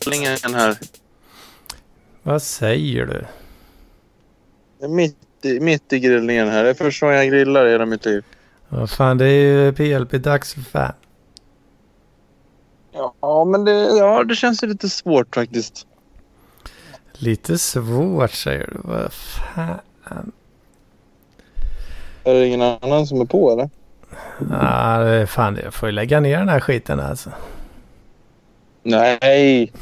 Grillningen här. Vad säger du? Mitt i, mitt i grillningen här. Det är första gången jag grillar i hela mitt liv. Vad fan, det är ju PLP-dags för fan. Ja, men det, ja, det känns ju lite svårt faktiskt. Lite svårt säger du. Vad fan. Är det ingen annan som är på eller? Ja, det är fan, jag får ju lägga ner den här skiten alltså. Nej,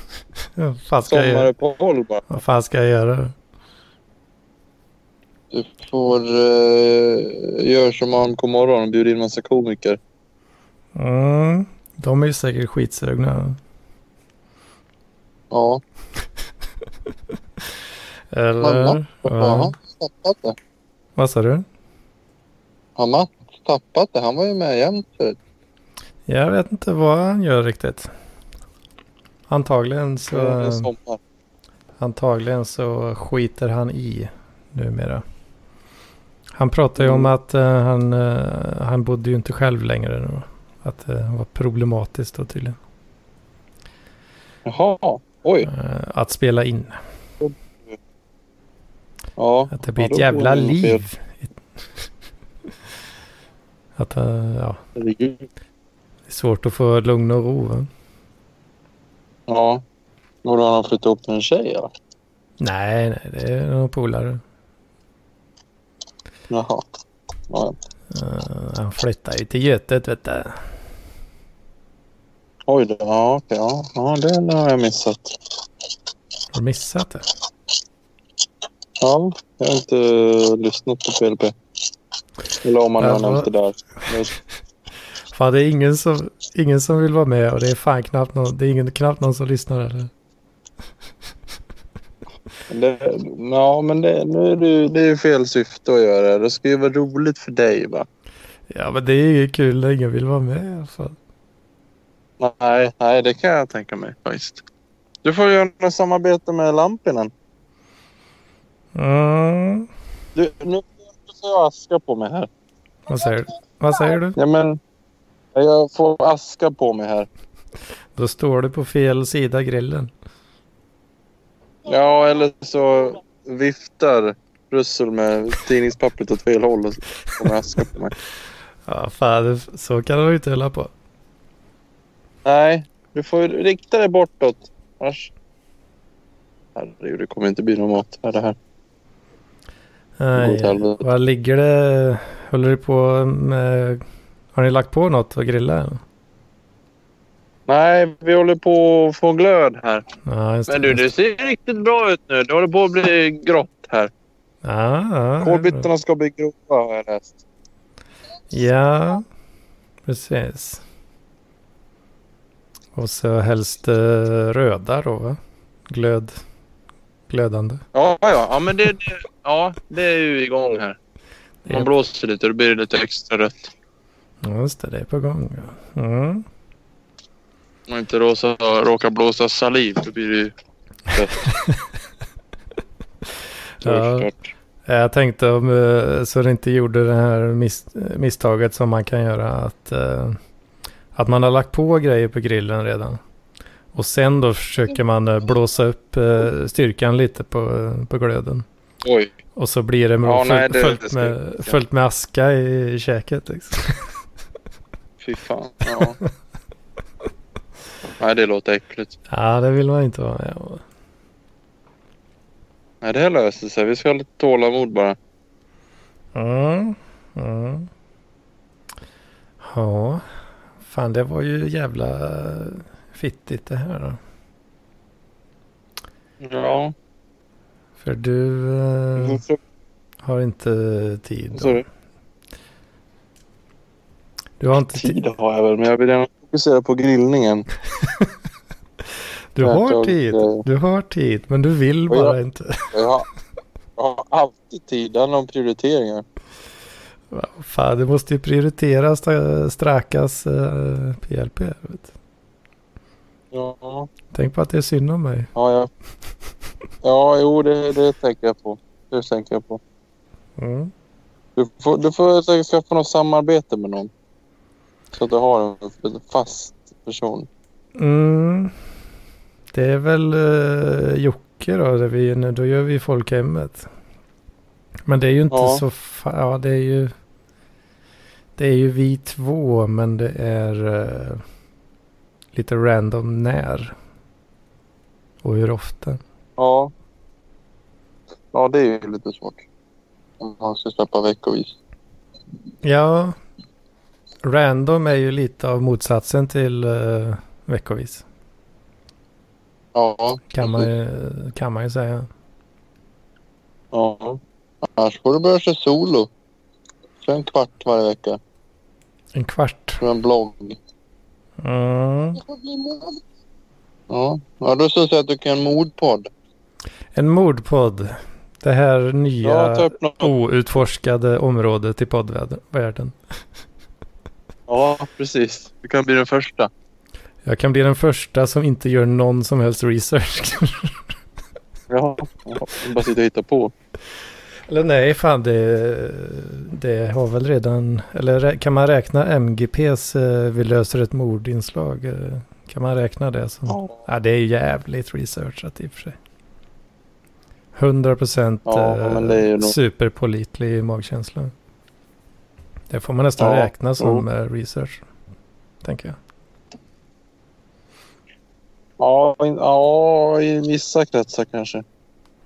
Vad sommaruppehåll bara. Vad fan ska jag göra? Du får uh, göra som AMK morgon och bjuda in massa komiker. Mm, de är ju säkert skitsugna. Ja, Eller? Mamma? Ja. tappat det? Vad sa du? Mats tappat det? Han var ju med jämt förut. Jag vet inte vad han gör riktigt. Antagligen så, antagligen så skiter han i numera. Han pratar ju om Mm. att eh, han, eh, han bodde ju inte själv längre. Nu. Att det var problematiskt då tydligen. Jaha, oj. Eh, att spela in. Ja, Att det blir Ja, ett jävla liv. Att eh, ja, det är svårt att få lugn och ro. Va? Ja. Då har flyttat upp med en tjej eller? Nej, nej, det är någon polare. Jaha. Ja. Eh, han flyttar ju till Götet vet du. Oj då. Ja, okej. Ja, ja det, har jag missat. Har du missat det? Ja, jag har inte lyssnat på PLP. Eller om man har nämnt det där. Fan, det är ingen som, ingen som vill vara med och det är fan knappt någon, det är ingen, knappt någon som lyssnar eller? Det, ja, men det, nu är det, det är ju fel syfte att göra det. Det ska ju vara roligt för dig va? Ja, men det är ju kul när ingen vill vara med i alla fall. Nej, nej, det kan jag tänka mig faktiskt. Du får göra något samarbete med Lampinen. Mm. Du, nu får jag aska på mig här. Vad säger du? Vad säger du? Ja, men jag får aska på mig här. Då står du på fel sida grillen. Ja, eller så viftar Russell med tidningspappret åt fel håll och så kommer aska på mig. Ja, fan, så kan du inte hålla på. Nej, du får rikta dig bortåt. Annars... Herregud, det kommer inte bli någon mat här det här. Nej, vad ligger det? Håller du på med... Har ni lagt på något att grilla? eller? Nej, vi håller på att få glöd här. Ja, Men du, det ser riktigt bra ut nu. Det håller på att bli grått här. Ja, ja, Kolbyttorna ska bli grova har jag läst. Ja, precis. Och så helst eh, röda då va? Glöd, glödande. Ja, ja, ja, men det, det, ja, det är ju igång här. Man blåser lite och då blir det lite extra rött. Just det, det är på gång. Mm. Om man inte råsa, råkar blåsa saliv då blir det ju det Ja. Jag tänkte om eh, så det inte gjorde det här mis misstaget som man kan göra att, eh, att man har lagt på grejer på grillen redan. Och sen då försöker man eh, blåsa upp styrkan lite på, på glöden. Oj. Och så blir det, Ja, nej, det- det ska med, inte. fullt med aska i, i käket. Liksom. Fy fan. Ja. Nej, det låter äckligt. Ja, det vill man inte vara med om. Nej, det här löser sig. Vi ska ha lite tålamod bara. Mm. Mm. Ja, fan det var ju jävla fittigt det här då. Ja. För du Vad har inte tid. Då. du? Du har inte tid. Har jag väl, men jag vill gärna fokusera på grillningen. Du har tid. inte- Du har tid, men du vill Och jag- bara inte. Jag har, jag har alltid tid. Det handlar om prioriteringar. Fan, du måste ju prioritera st- Sträkas eh, PLP. Vet. Ja, Tänk på att det är synd om mig. ja, ja. ja jo, det, det tänker jag på. Det tänker jag på. Mm. Du får, du får säkert skaffa något samarbete med någon. Så att du har en, fast person. Mm. Det är väl uh, Jocke då. Där vi, då gör vi folkhemmet. Men det är ju inte Ja. så... Ja, det är ju... Det är ju vi två, men det är eh, lite random när. Och hur ofta. Ja. Ja, det är ju lite svårt. Om man ska släppa veckovis. Ja, random är ju lite av motsatsen till uh, veckovis. Ja. Kan man, ju- kan man ju säga. Ja. Annars får du börja köra solo. Kör en kvart varje vecka. En kvart. För en blogg. Mm. Ja. Ja, då skulle jag säga att du kan en mordpodd. En mordpodd. Det här nya Ja, outforskade området i poddvärlden. Ja, precis. Du kan bli den första. Jag kan bli den första som inte gör någon som helst research. Ja. ja. Bara sitta och hitta på. eller nej, fan det, det har väl redan... Eller kan man räkna MGPs eh, Vi löser ett mordinslag? Eh, kan man räkna det som... Ja. Ja, det är jävligt researchat i och för sig. 100 procent Ja, nog- superpålitlig magkänsla. Det får man nästan Ja, räkna som eh, research. Tänker jag. Ja, in, ja, i vissa kretsar kanske.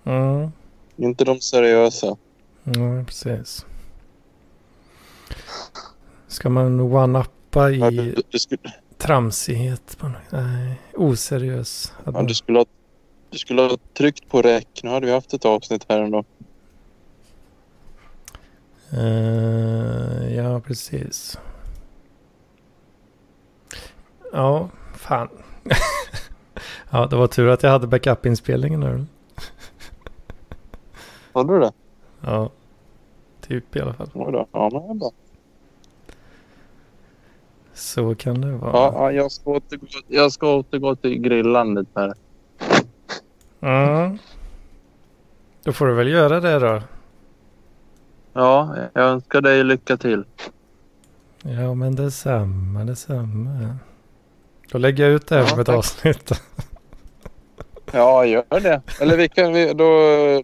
Mm, Inte de seriösa. ja, precis. Ska man one-uppa Ja, i du, du, skulle, tramsighet? Nej, oseriös. Ja, du, skulle ha, du skulle ha tryckt på räck. Nu hade vi haft ett avsnitt här ändå. Eh, ja, precis. Ja, fan. ja, det var tur att jag hade backup-inspelningen nu. Hade du det? Ja, typ i alla fall. Oj då. Ja, men bra. Så kan det vara. Ja, ja, jag, ska återgå, jag ska återgå till grillandet här. Mm. Då får du väl göra det då. Ja, jag önskar dig lycka till. Ja, men detsamma, detsamma. Då lägger jag ut det här Ja, som ett avsnitt. Ja, gör det. Eller vi kan, vi, då,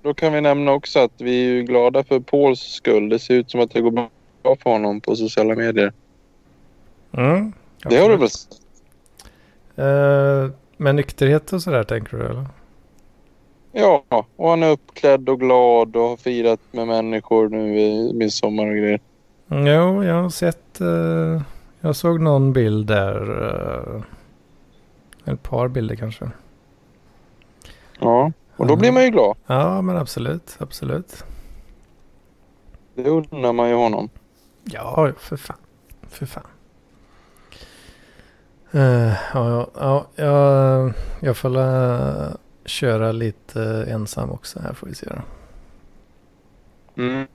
då kan vi nämna också att vi är ju glada för Pauls skull. Det ser ut som att det går bra för honom på sociala medier. Mm. Det har du väl sett? Eh, med nykterhet och sådär tänker du eller? Ja, och han är uppklädd och glad och har firat med människor nu i midsommar och grejer. Jo, jag har sett. eh, jag såg någon bild där. eh, ett par bilder kanske. Ja, och då Ja. blir man ju glad. Ja, men absolut. Absolut. Det undrar man ju honom. Ja, för fan. För fan. Eh, ja, ja, ja, jag, jag får la köra lite ensam också här får vi se då. Mm.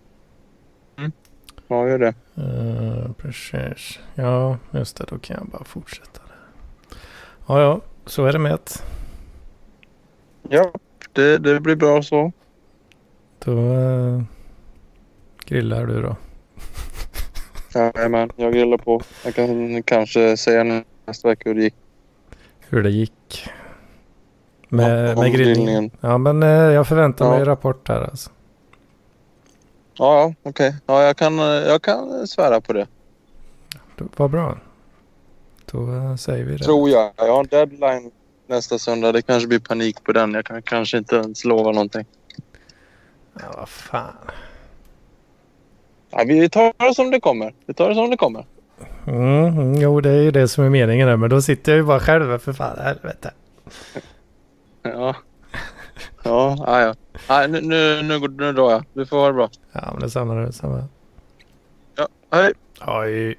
Mm. Ja, gör det. Eh, precis. Ja, just det. Då kan jag bara fortsätta. Där. Ja, ja. Så är det med ett. Ja, det, det blir bra så. Då eh, grillar du då. Jajamän, jag grillar på. Jag kan kanske säga nästa vecka hur det gick. Hur det gick. Med, om med grillningen. grillningen. Ja, men eh, jag förväntar Ja. mig rapport här alltså. Ja, ja okej. Ja, jag kan, jag kan svära på det. Vad bra. Då eh, säger vi det. Tror jag. Jag har en deadline nästa söndag. Det kanske blir panik på den. Jag kan kanske inte ens lova någonting. Ja, vad fan. Ja, vi tar det som det kommer. Vi tar det som det kommer. Mm, mm, jo, det är ju det som är meningen där. Men då sitter jag ju bara själv. För fan, helvete. Ja. Ja, ja. ja. Nej, nu, nu, nu, nu drar jag. Du får ha det bra. Ja, men detsamma. detsamma. Ja, hej. Oj.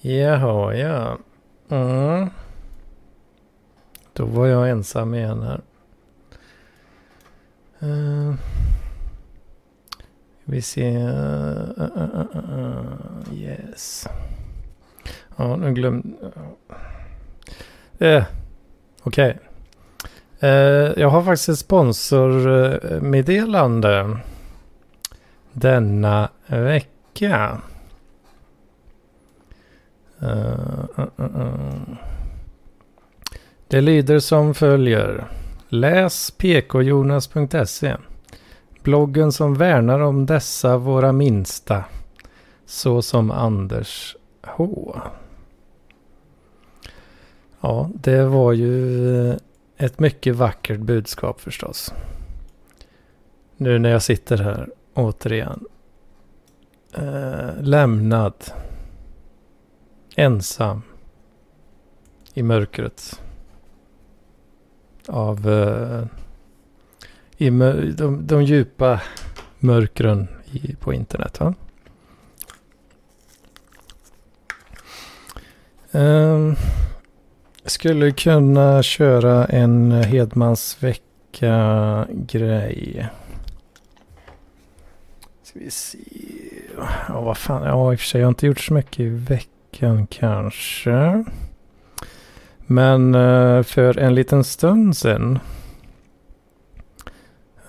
Jaha, ja. Mm. Då var jag ensam igen här. Uh, vi ser... Uh, uh, yes. Ja, nu glömde... Eh, Okej. Eh, jag har faktiskt ett sponsormeddelande denna vecka. Uh, uh, uh, det lyder som följer. Läs pkjonas.se. Bloggen som värnar om dessa våra minsta. Så som Anders H. Ja, det var ju ett mycket vackert budskap förstås. Nu när jag sitter här återigen. Eh, lämnad. Ensam. I mörkret. Av eh, i de, de djupa mörkren i, på internet. Va? Eh, skulle kunna köra en Hedmans vecka-grej. Ska vi se. Ja, vad fan. Ja, i och för sig. Jag har inte gjort så mycket i veckan kanske. Men eh, för en liten stund sedan.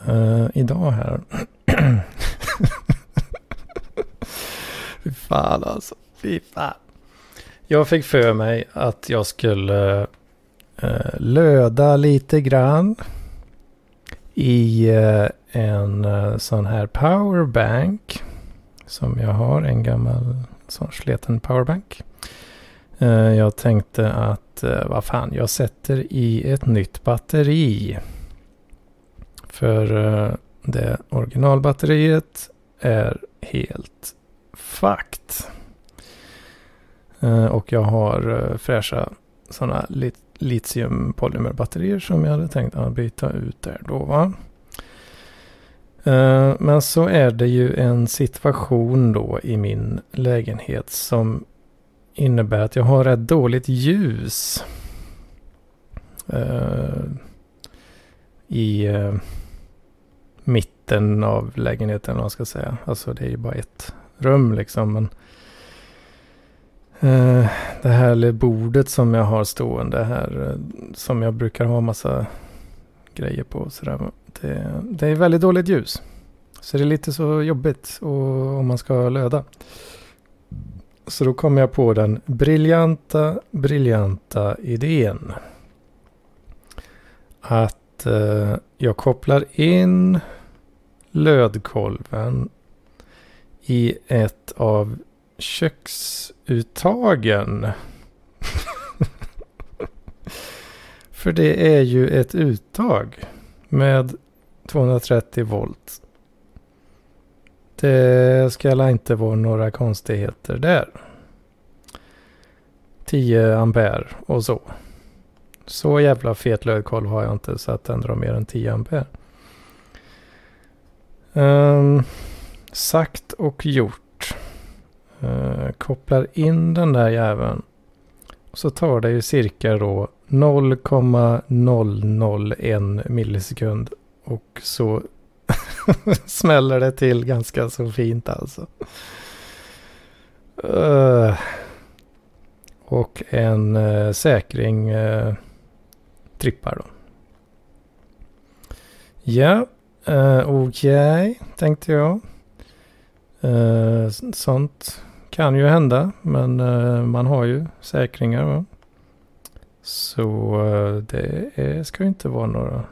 Uh, idag här. Fy fan alltså. Fy fan. Jag fick för mig att jag skulle eh, löda lite grann i eh, en eh, sån här powerbank. Som jag har, en gammal sån sleten powerbank. Eh, jag tänkte att, eh, vad fan, jag sätter i ett nytt batteri. För eh, det originalbatteriet är helt fucked. Eh, och jag har eh, fräscha sådana lit litiumpolymerbatterier som jag hade tänkt att byta ut där då. Va? Eh, men så är det ju en situation då i min lägenhet som innebär att jag har rätt dåligt ljus. I mitten av lägenheten, om man ska säga. Alltså det är ju bara ett rum liksom. Men Eh, Eh, det här bordet som jag har stående här. Eh, som jag brukar ha massa grejer på. Så det, det, är väldigt dåligt ljus. Så det är lite så jobbigt och, om man ska löda. Så då kom jag på den briljanta, briljanta idén. Att eh, jag kopplar in lödkolven i ett av köksuttagen. För det är ju ett uttag med 230 volt. Det ska inte vara några konstigheter där. 10 ampere och så. Så jävla fet lödkolv har jag inte så att den drar mer än 10 ampere. Um, sagt och gjort eh, kopplar in den där jäveln. Så tar det ju cirka då 0,001 millisekund. Och så smäller det till ganska så fint alltså. Uh, och en uh, säkring uh, trippar då. Ja, okej, okay, tänkte jag. sånt kan ju hända, men eh, man har ju säkringar. Va? Så eh, det är, ska ju inte vara några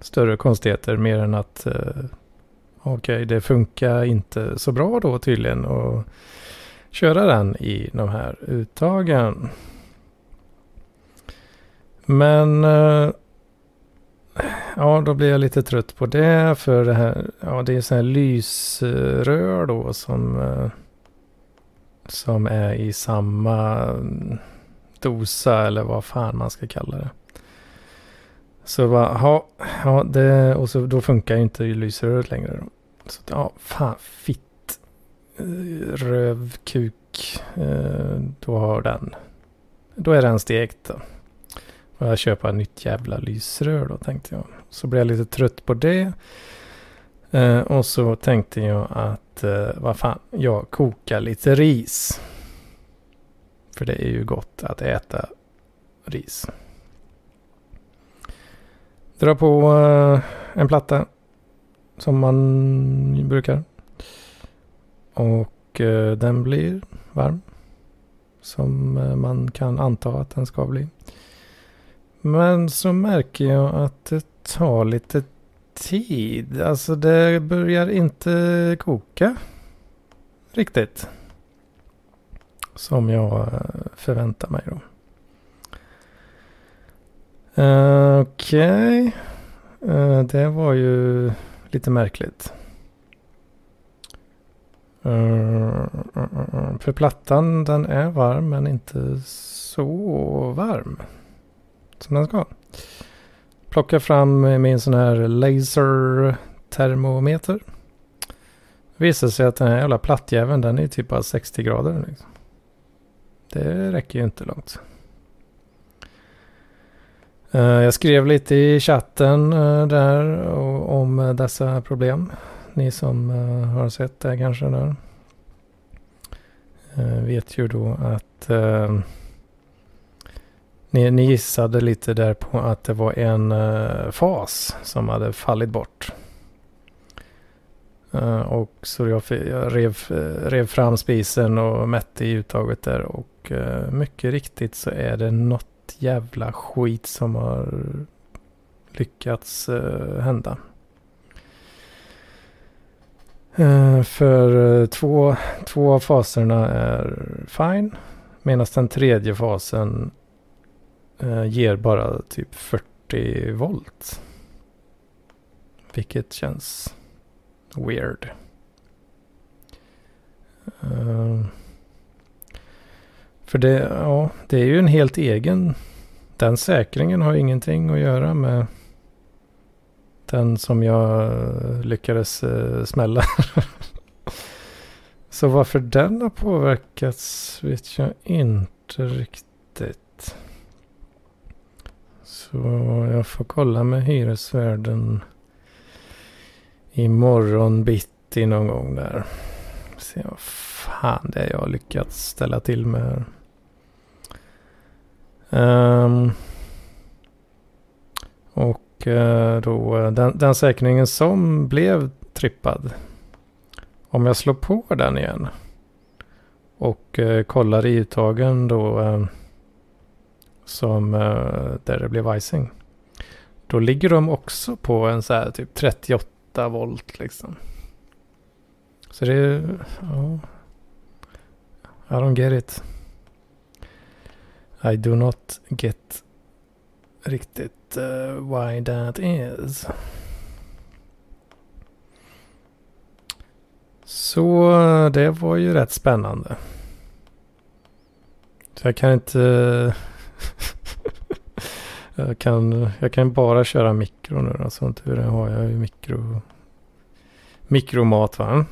större konstigheter mer än att eh, okej, okay, det funkar inte så bra då tydligen att köra den i de här uttagen. Men ja, då blir jag lite trött på det för det här, ja det är så här lysrör då som som är i samma mm, dosa eller vad fan man ska kalla det. Så bara, ha, ja det, och så då funkar ju inte lysröret längre. Då. Så ja, fan, fitt, eh, röv, kuk, eh, då har den, då är den stekt då. Får jag köpa ett nytt jävla lysrör då tänkte jag. Så blev jag lite trött på det. Eh, och så tänkte jag att, eh, vad fan, jag kokar lite ris. För det är ju gott att äta ris. Dra på eh, en platta. Som man brukar. Och eh, den blir varm. Som eh, man kan anta att den ska bli. Men så märker jag att det tar lite tid. Alltså det börjar inte koka riktigt. Som jag eh, förväntar mig då. Uh, Okej. Okay. Uh, det var ju lite märkligt. Uh, för plattan den är varm men inte så varm. Som den ska. Plocka fram min sån här lasertermometer. Det Visar sig att den här jävla plattjäveln den är typ bara 60 grader. Liksom. Det räcker ju inte långt. Eh, jag skrev lite i chatten eh, där om eh, dessa problem. Ni som har sett det kanske där. vet ju då att ni, ni gissade lite där på att det var en eh, fas som hade fallit bort. Eh, och så jag, jag rev, eh, rev fram spisen och mätte i uttaget där och mycket riktigt så är det något jävla skit som har lyckats uh, hända. Uh, för uh, två, två av faserna är fine. Medan den tredje fasen Eh, ger bara typ 40 volt. Vilket känns weird. Eh, för det, ja, det är ju en helt egen... Den säkringen har ingenting att göra med den som jag eh, lyckades uh, smälla. Så varför den har påverkats vet jag inte riktigt. Så jag får kolla med hyresvärden imorgon bitti någon gång där. Se vad fan det är jag har lyckats ställa till med. Um, och uh, då eh, den, den säkringen som blev trippad. Om jag slår på den igen. Och uh, kollar i uttagen då. Ehm, Uh, som eh, där det blev icing. Då ligger de också på en så här typ 38 volt liksom. Så det är, ja. I don't get it. I do not get riktigt uh, why that is. Så eh, det var ju rätt spännande. Så jag kan inte... jag, kan, jag kan bara köra mikro nu då. Som tur är har jag ju mikro... Mikromat va.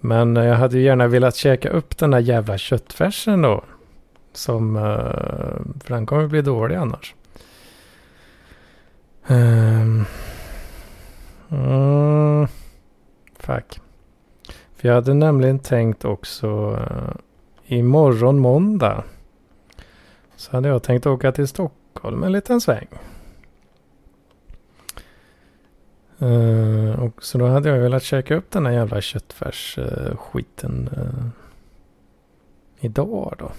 Men eh, jag hade ju gärna velat käka upp den där jävla köttfärsen då. Som, eh, för den kommer bli dålig annars. Um, mm, fuck. För jag hade nämligen tänkt också uh, imorgon måndag. Så hade jag tänkt åka till Stockholm en liten sväng. Uh, och så då hade jag velat käka upp den här jävla köttfärsskiten eh, uh, eh, uh, idag då.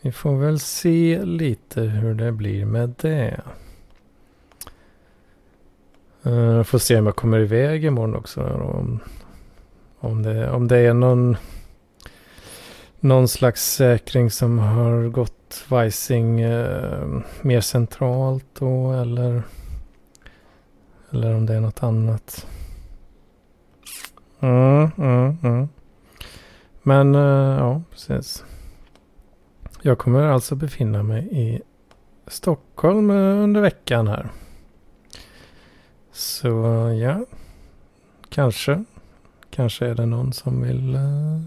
Vi får väl se lite hur det blir med det. Uh, får se om jag kommer iväg imorgon också. Om, om, det, om det är någon, någon slags säkring som har gått vajsing eh, mer centralt då eller, eller om det är något annat. Mm, mm, mm. Men eh, ja, precis. Jag kommer alltså befinna mig i Stockholm eh, under veckan här. Så eh, ja, kanske. Kanske är det någon som vill eh,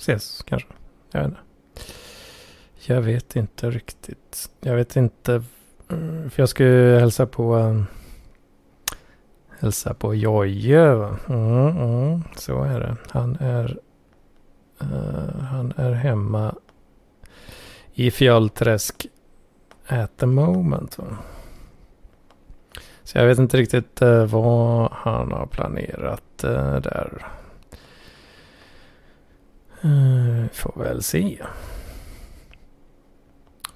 ses kanske. Jag vet inte. Jag vet inte riktigt. Jag vet inte. Mm, för jag ska ju hälsa på um, hälsa på Jojje. Mm, mm, så är det. Han är Uh, han är hemma i Fjöllträsk at the moment. Va? Så jag vet inte riktigt uh, vad han har planerat uh, där. Uh, får väl se.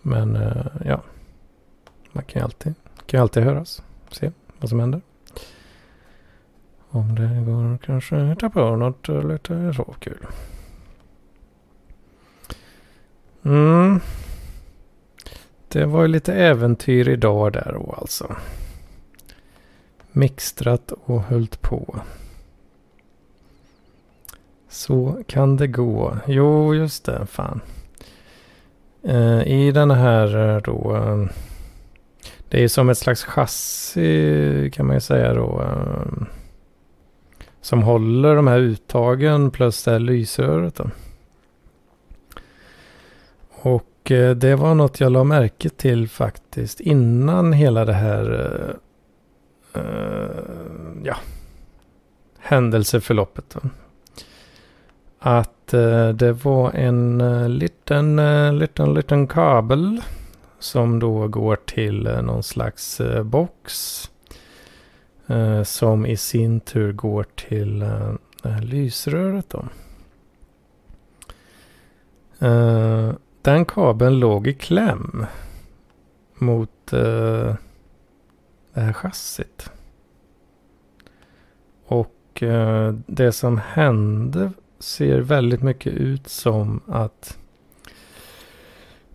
Men uh, ja. Man kan ju alltid, kan ju alltid höras. Se vad som händer. Om det går kanske hitta på något lite så kul. Mm. Det var ju lite äventyr idag där då alltså. Mixtrat och höllt på. Så kan det gå. Jo, just det. Fan. Eh, I den här eh, då. Uh, det är som ett slags chassi kan man ju säga då. Eh, som håller de här uttagen plus det här lysröret. Då. Och eh, det var något jag la märke till faktiskt innan hela det här uh, ja, händelseförloppet. Då. Att uh, det var en uh, liten, eh, liten, liten kabel som då går till någon slags box som i sin tur går till det här lysröret då. Den kabeln låg i kläm mot det här chassit. Och det som hände ser väldigt mycket ut som att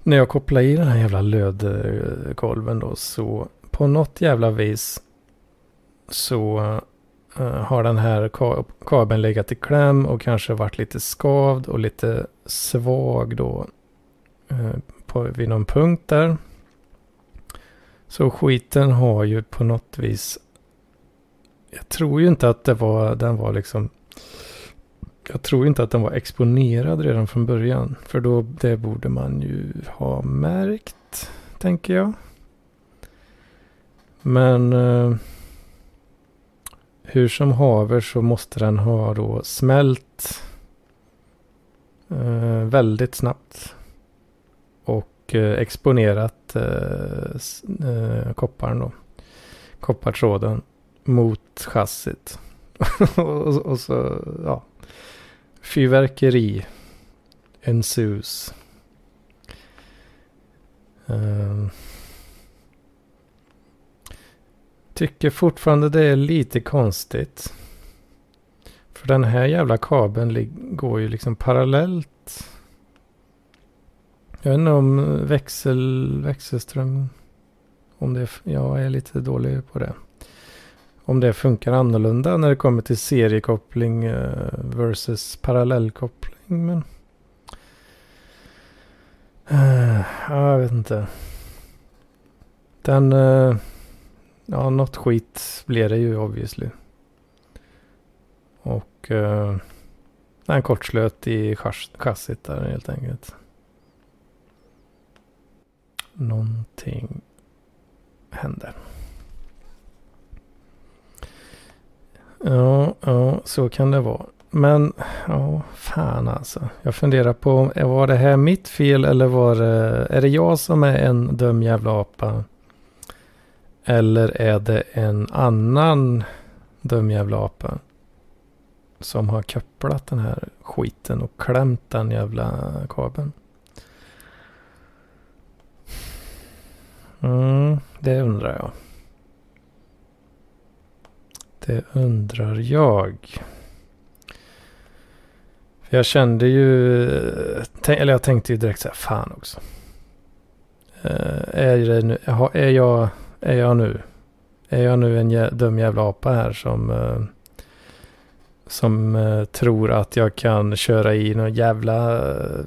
när jag kopplade i den här jävla lödkolven då så på något jävla vis så uh, har den här kabeln legat i kläm och kanske varit lite skavd och lite svag då uh, på, vid någon punkt där. Så skiten har ju på något vis jag tror ju inte att det var, den var liksom jag tror inte att den var exponerad redan från början. För då, det borde man ju ha märkt, tänker jag. Men eh, hur som haver så måste den ha då smält eh, väldigt snabbt. Och eh, exponerat eh, eh kopparn då. Koppartråden mot chassit. och, och, så, ja. Fyrverkeri ensues. Uh, ehm. Tycker fortfarande det är lite konstigt. För den här jävla kabeln går ju liksom parallellt. Jag vet inte om eh, växel, växelström. Om det, jag är lite dålig på det. Om det funkar annorlunda när det kommer till seriekoppling eh, versus parallellkoppling. Men... Eh, ja, jag vet inte. Den... Eh, ja, något skit blev det ju obviously. Och Den kortslöt i chassit där helt enkelt. Någonting hände. Ja, ja, så kan det vara. Men, ja, fan alltså. Jag funderar på, var det här mitt fel eller var det, är det jag som är en dum jävla apa? Eller är det en annan dum jävla apa som har kopplat den här skiten och klämt den jävla kabeln? Mm, det undrar jag. Det undrar jag. För jag kände ju, eller jag tänkte ju direkt så här, fan också. Uh, är, det nu, är jag är jag nu? Är jag nu en jä dum jävla apa här som, uh, som uh, tror att jag kan köra i några jävla, uh,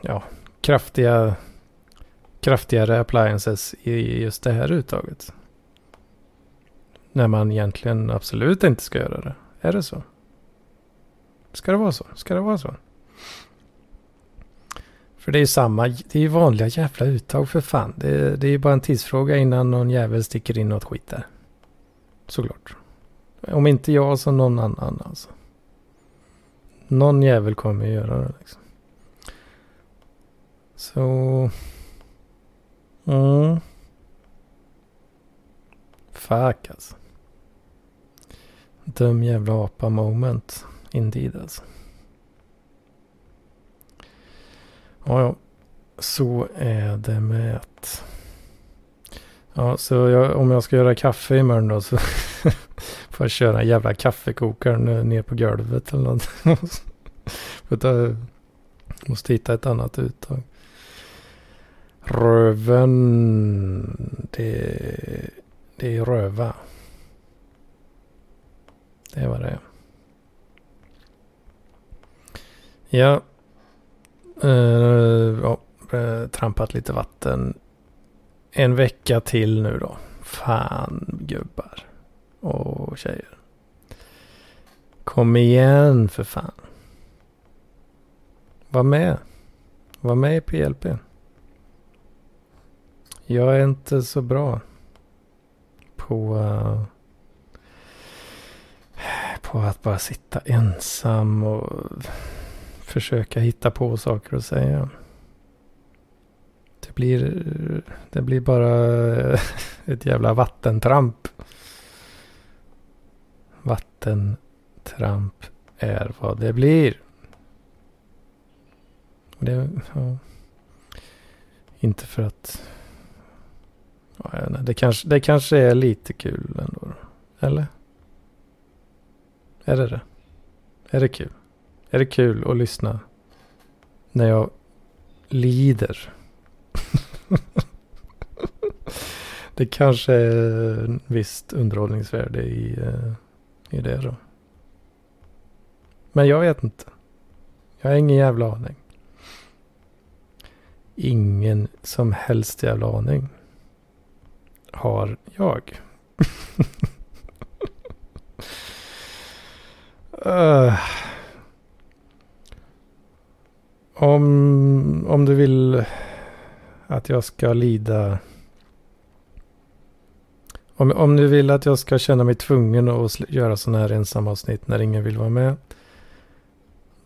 ja, kraftiga, kraftigare appliances i just det här uttaget? När man egentligen absolut inte ska göra det. Är det så? Ska det vara så? Ska det vara så? För det är ju samma, det är ju vanliga jävla uttag för fan. Det, det är ju bara en tidsfråga innan någon jävel sticker in något skit där. Såklart. Om inte jag så någon annan alltså. Någon jävel kommer ju göra det liksom. Så... Mm. Fuck alltså. Dum jävla apa moment. Indeed alltså. Ja, ja. Så är det med att... Ja, så jag, om jag ska göra kaffe imorgon då så får jag köra en jävla kaffekokaren ner på golvet eller något. jag måste hitta ett annat uttag. Röven, det, det är röva. Det är vad det är. Ja. Uh, ja, eh, trampat lite vatten. En vecka till nu då. Fan gubbar. Och tjejer. Kom igen för fan. Var med. Var med i PLP. Jag är inte så bra på, uh, och att bara sitta ensam och försöka hitta på saker att säga. Det blir, det blir bara ett jävla vattentramp. Vattentramp är vad det blir. Det, ja. Inte för att... Ja, det, kanske, det kanske är lite kul ändå. Eller? Är det det? Är det kul? Är det kul att lyssna när jag lider? det kanske är visst underhållningsvärde i, eh, i det då. Men jag vet inte. Jag har ingen jävla aning. Ingen som helst jävla aning. Har jag. uh. Om, om du vill att jag ska lida. Om, om du vill att jag ska känna mig tvungen att göra sådana här ensamavsnitt när ingen vill vara med.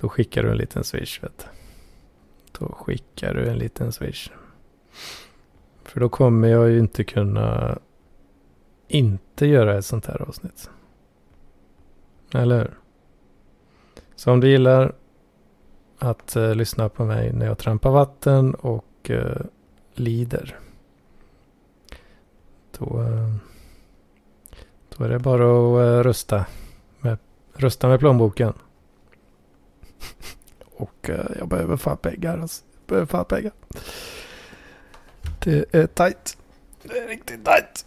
Då skickar du en liten swish vet du. Då skickar du en liten swish. För då kommer jag ju inte kunna inte göra ett sånt här avsnitt. Eller hur? Så om du gillar att eh, lyssna på mig när jag trampar vatten och eh, lider. Då, eh, då är det bara att eh, rösta, med, rösta med plånboken. och eh, jag behöver fan pengar. Alltså. Jag behöver fan pengar. Det är tajt. Det är riktigt tajt.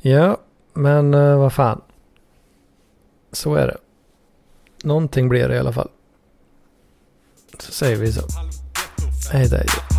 Ja, men vad fan. Så är det. Någonting blir det i alla fall. Så säger vi så. Hej då.